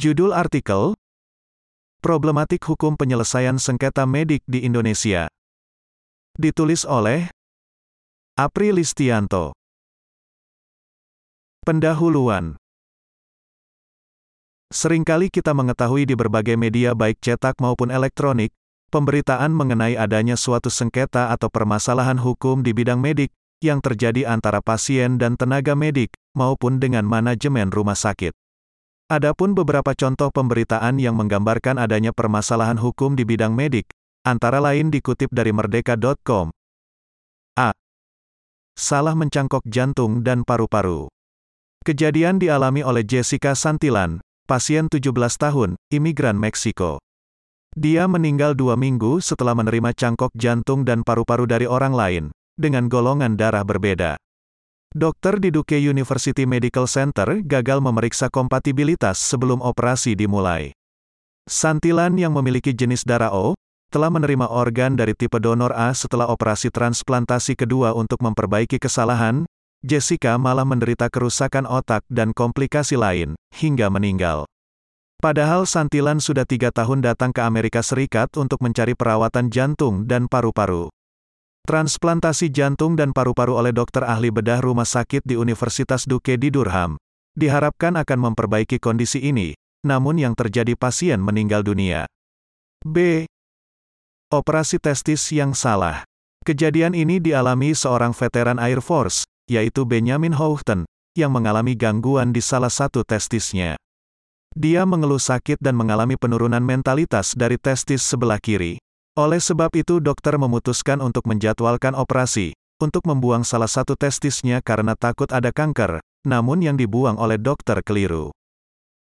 Judul artikel, Problematik Hukum Penyelesaian Sengketa Medik di Indonesia. Ditulis oleh April Listianto. Pendahuluan Seringkali kita mengetahui di berbagai media baik cetak maupun elektronik, pemberitaan mengenai adanya suatu sengketa atau permasalahan hukum di bidang medik, yang terjadi antara pasien dan tenaga medik, maupun dengan manajemen rumah sakit. Adapun beberapa contoh pemberitaan yang menggambarkan adanya permasalahan hukum di bidang medik, antara lain dikutip dari merdeka.com. A. Salah mencangkok jantung dan paru-paru. Kejadian dialami oleh Jessica Santilan, pasien 17 tahun, imigran Meksiko. Dia meninggal dua minggu setelah menerima cangkok jantung dan paru-paru dari orang lain, dengan golongan darah berbeda. Dokter di Duke University Medical Center gagal memeriksa kompatibilitas sebelum operasi dimulai. Santilan yang memiliki jenis darah O, telah menerima organ dari tipe donor A setelah operasi transplantasi kedua untuk memperbaiki kesalahan, Jessica malah menderita kerusakan otak dan komplikasi lain, hingga meninggal. Padahal Santilan sudah tiga tahun datang ke Amerika Serikat untuk mencari perawatan jantung dan paru-paru. Transplantasi jantung dan paru-paru oleh dokter ahli bedah rumah sakit di Universitas Duke di Durham diharapkan akan memperbaiki kondisi ini, namun yang terjadi pasien meninggal dunia. B. Operasi testis yang salah. Kejadian ini dialami seorang veteran Air Force, yaitu Benjamin Houghton, yang mengalami gangguan di salah satu testisnya. Dia mengeluh sakit dan mengalami penurunan mentalitas dari testis sebelah kiri. Oleh sebab itu dokter memutuskan untuk menjadwalkan operasi, untuk membuang salah satu testisnya karena takut ada kanker, namun yang dibuang oleh dokter keliru.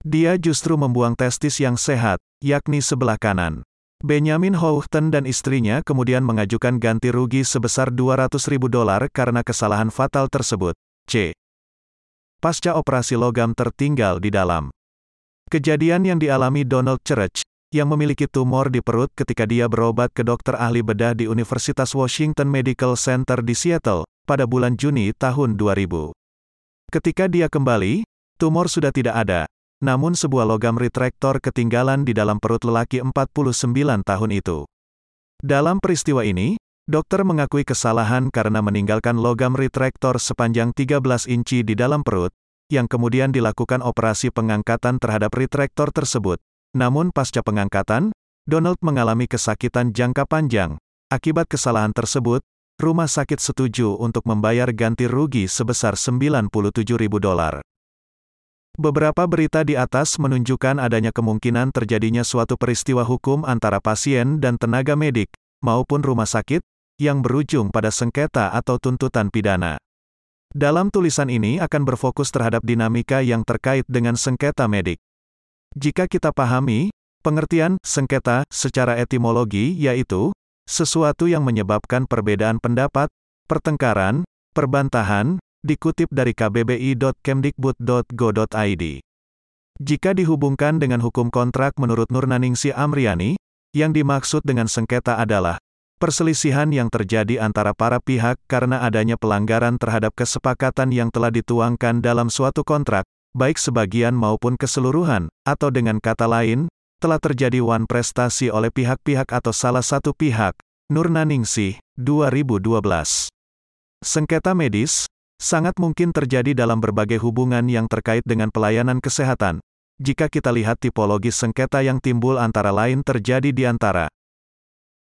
Dia justru membuang testis yang sehat, yakni sebelah kanan. Benjamin Houghton dan istrinya kemudian mengajukan ganti rugi sebesar 200 ribu dolar karena kesalahan fatal tersebut. C. Pasca operasi logam tertinggal di dalam. Kejadian yang dialami Donald Church, yang memiliki tumor di perut ketika dia berobat ke dokter ahli bedah di Universitas Washington Medical Center di Seattle, pada bulan Juni tahun 2000. Ketika dia kembali, tumor sudah tidak ada, namun sebuah logam retraktor ketinggalan di dalam perut lelaki 49 tahun itu. Dalam peristiwa ini, dokter mengakui kesalahan karena meninggalkan logam retraktor sepanjang 13 inci di dalam perut, yang kemudian dilakukan operasi pengangkatan terhadap retraktor tersebut, namun pasca pengangkatan, Donald mengalami kesakitan jangka panjang. Akibat kesalahan tersebut, rumah sakit setuju untuk membayar ganti rugi sebesar 97 ribu dolar. Beberapa berita di atas menunjukkan adanya kemungkinan terjadinya suatu peristiwa hukum antara pasien dan tenaga medik, maupun rumah sakit, yang berujung pada sengketa atau tuntutan pidana. Dalam tulisan ini akan berfokus terhadap dinamika yang terkait dengan sengketa medik. Jika kita pahami, pengertian sengketa secara etimologi yaitu sesuatu yang menyebabkan perbedaan pendapat, pertengkaran, perbantahan, dikutip dari kbbi.kemdikbud.go.id. Jika dihubungkan dengan hukum kontrak menurut Nurnaningsi Amriani, yang dimaksud dengan sengketa adalah perselisihan yang terjadi antara para pihak karena adanya pelanggaran terhadap kesepakatan yang telah dituangkan dalam suatu kontrak, baik sebagian maupun keseluruhan, atau dengan kata lain, telah terjadi wan prestasi oleh pihak-pihak atau salah satu pihak. Nurnaningsih, 2012. Sengketa medis, sangat mungkin terjadi dalam berbagai hubungan yang terkait dengan pelayanan kesehatan. Jika kita lihat tipologi sengketa yang timbul antara lain terjadi di antara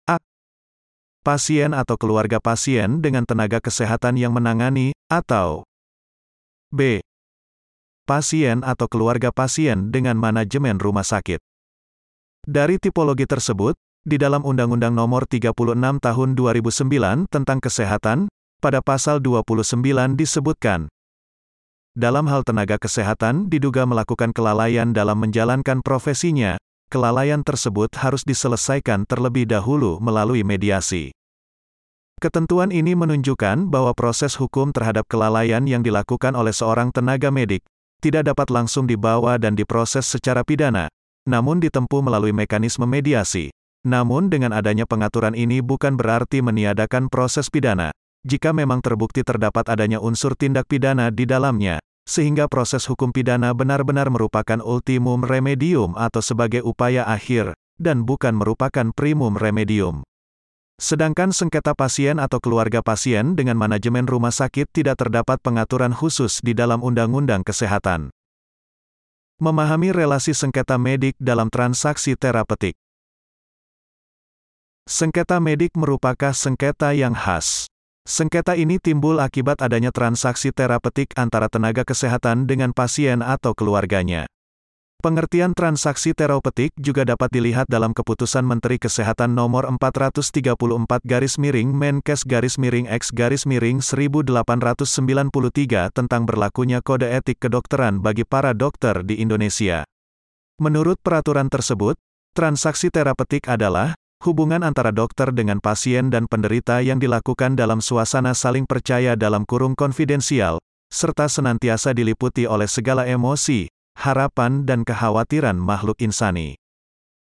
A. Pasien atau keluarga pasien dengan tenaga kesehatan yang menangani, atau B pasien atau keluarga pasien dengan manajemen rumah sakit. Dari tipologi tersebut, di dalam Undang-Undang Nomor 36 Tahun 2009 tentang Kesehatan, pada pasal 29 disebutkan, dalam hal tenaga kesehatan diduga melakukan kelalaian dalam menjalankan profesinya, kelalaian tersebut harus diselesaikan terlebih dahulu melalui mediasi. Ketentuan ini menunjukkan bahwa proses hukum terhadap kelalaian yang dilakukan oleh seorang tenaga medik tidak dapat langsung dibawa dan diproses secara pidana, namun ditempuh melalui mekanisme mediasi. Namun dengan adanya pengaturan ini bukan berarti meniadakan proses pidana. Jika memang terbukti terdapat adanya unsur tindak pidana di dalamnya, sehingga proses hukum pidana benar-benar merupakan ultimum remedium atau sebagai upaya akhir, dan bukan merupakan primum remedium. Sedangkan sengketa pasien atau keluarga pasien dengan manajemen rumah sakit tidak terdapat pengaturan khusus di dalam Undang-Undang Kesehatan. Memahami relasi sengketa medik dalam transaksi terapeutik. Sengketa medik merupakan sengketa yang khas. Sengketa ini timbul akibat adanya transaksi terapeutik antara tenaga kesehatan dengan pasien atau keluarganya. Pengertian transaksi terapeutik juga dapat dilihat dalam keputusan Menteri Kesehatan nomor 434 garis miring Menkes garis miring X garis miring 1893 tentang berlakunya kode etik kedokteran bagi para dokter di Indonesia. Menurut peraturan tersebut, transaksi terapeutik adalah hubungan antara dokter dengan pasien dan penderita yang dilakukan dalam suasana saling percaya dalam kurung konfidensial, serta senantiasa diliputi oleh segala emosi, harapan dan kekhawatiran makhluk insani.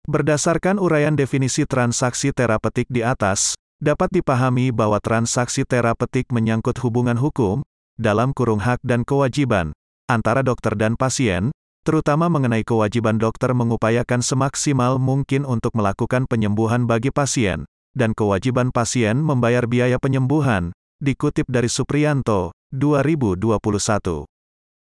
Berdasarkan uraian definisi transaksi terapeutik di atas, dapat dipahami bahwa transaksi terapeutik menyangkut hubungan hukum, dalam kurung hak dan kewajiban, antara dokter dan pasien, terutama mengenai kewajiban dokter mengupayakan semaksimal mungkin untuk melakukan penyembuhan bagi pasien, dan kewajiban pasien membayar biaya penyembuhan, dikutip dari Supriyanto, 2021.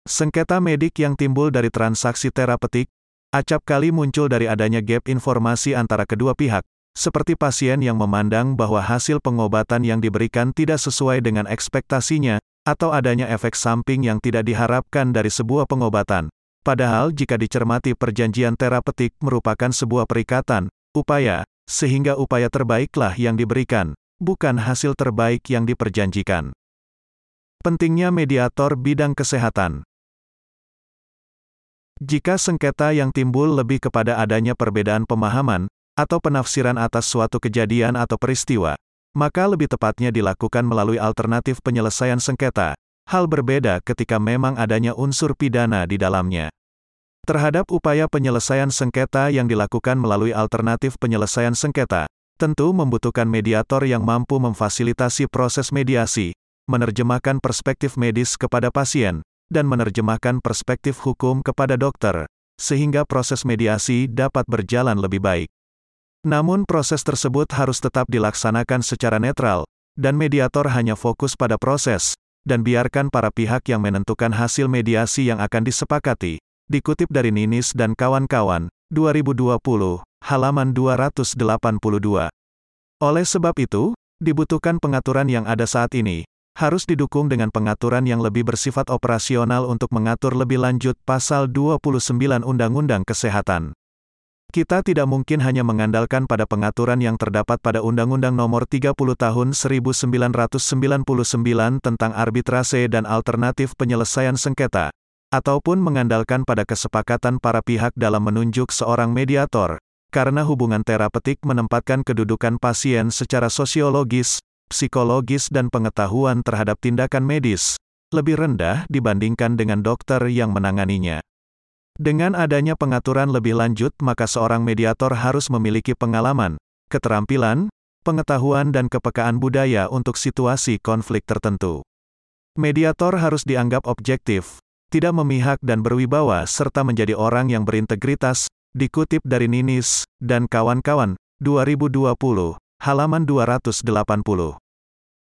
Sengketa medik yang timbul dari transaksi terapeutik, acap kali muncul dari adanya gap informasi antara kedua pihak, seperti pasien yang memandang bahwa hasil pengobatan yang diberikan tidak sesuai dengan ekspektasinya, atau adanya efek samping yang tidak diharapkan dari sebuah pengobatan. Padahal jika dicermati perjanjian terapeutik merupakan sebuah perikatan, upaya, sehingga upaya terbaiklah yang diberikan, bukan hasil terbaik yang diperjanjikan. Pentingnya mediator bidang kesehatan jika sengketa yang timbul lebih kepada adanya perbedaan pemahaman, atau penafsiran atas suatu kejadian atau peristiwa, maka lebih tepatnya dilakukan melalui alternatif penyelesaian sengketa, hal berbeda ketika memang adanya unsur pidana di dalamnya. Terhadap upaya penyelesaian sengketa yang dilakukan melalui alternatif penyelesaian sengketa, tentu membutuhkan mediator yang mampu memfasilitasi proses mediasi, menerjemahkan perspektif medis kepada pasien, dan menerjemahkan perspektif hukum kepada dokter, sehingga proses mediasi dapat berjalan lebih baik. Namun proses tersebut harus tetap dilaksanakan secara netral, dan mediator hanya fokus pada proses, dan biarkan para pihak yang menentukan hasil mediasi yang akan disepakati. Dikutip dari Ninis dan kawan-kawan, 2020, halaman 282. Oleh sebab itu, dibutuhkan pengaturan yang ada saat ini, harus didukung dengan pengaturan yang lebih bersifat operasional untuk mengatur lebih lanjut pasal 29 Undang-Undang Kesehatan. Kita tidak mungkin hanya mengandalkan pada pengaturan yang terdapat pada Undang-Undang Nomor 30 Tahun 1999 tentang arbitrase dan alternatif penyelesaian sengketa, ataupun mengandalkan pada kesepakatan para pihak dalam menunjuk seorang mediator, karena hubungan terapeutik menempatkan kedudukan pasien secara sosiologis, psikologis dan pengetahuan terhadap tindakan medis, lebih rendah dibandingkan dengan dokter yang menanganinya. Dengan adanya pengaturan lebih lanjut maka seorang mediator harus memiliki pengalaman, keterampilan, pengetahuan dan kepekaan budaya untuk situasi konflik tertentu. Mediator harus dianggap objektif, tidak memihak dan berwibawa serta menjadi orang yang berintegritas, dikutip dari Ninis, dan kawan-kawan, 2020, halaman 280.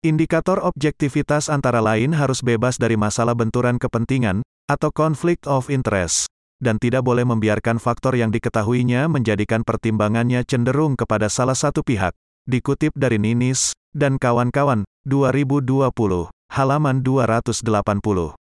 Indikator objektivitas antara lain harus bebas dari masalah benturan kepentingan, atau conflict of interest, dan tidak boleh membiarkan faktor yang diketahuinya menjadikan pertimbangannya cenderung kepada salah satu pihak. Dikutip dari Ninis, dan kawan-kawan, 2020, halaman 280.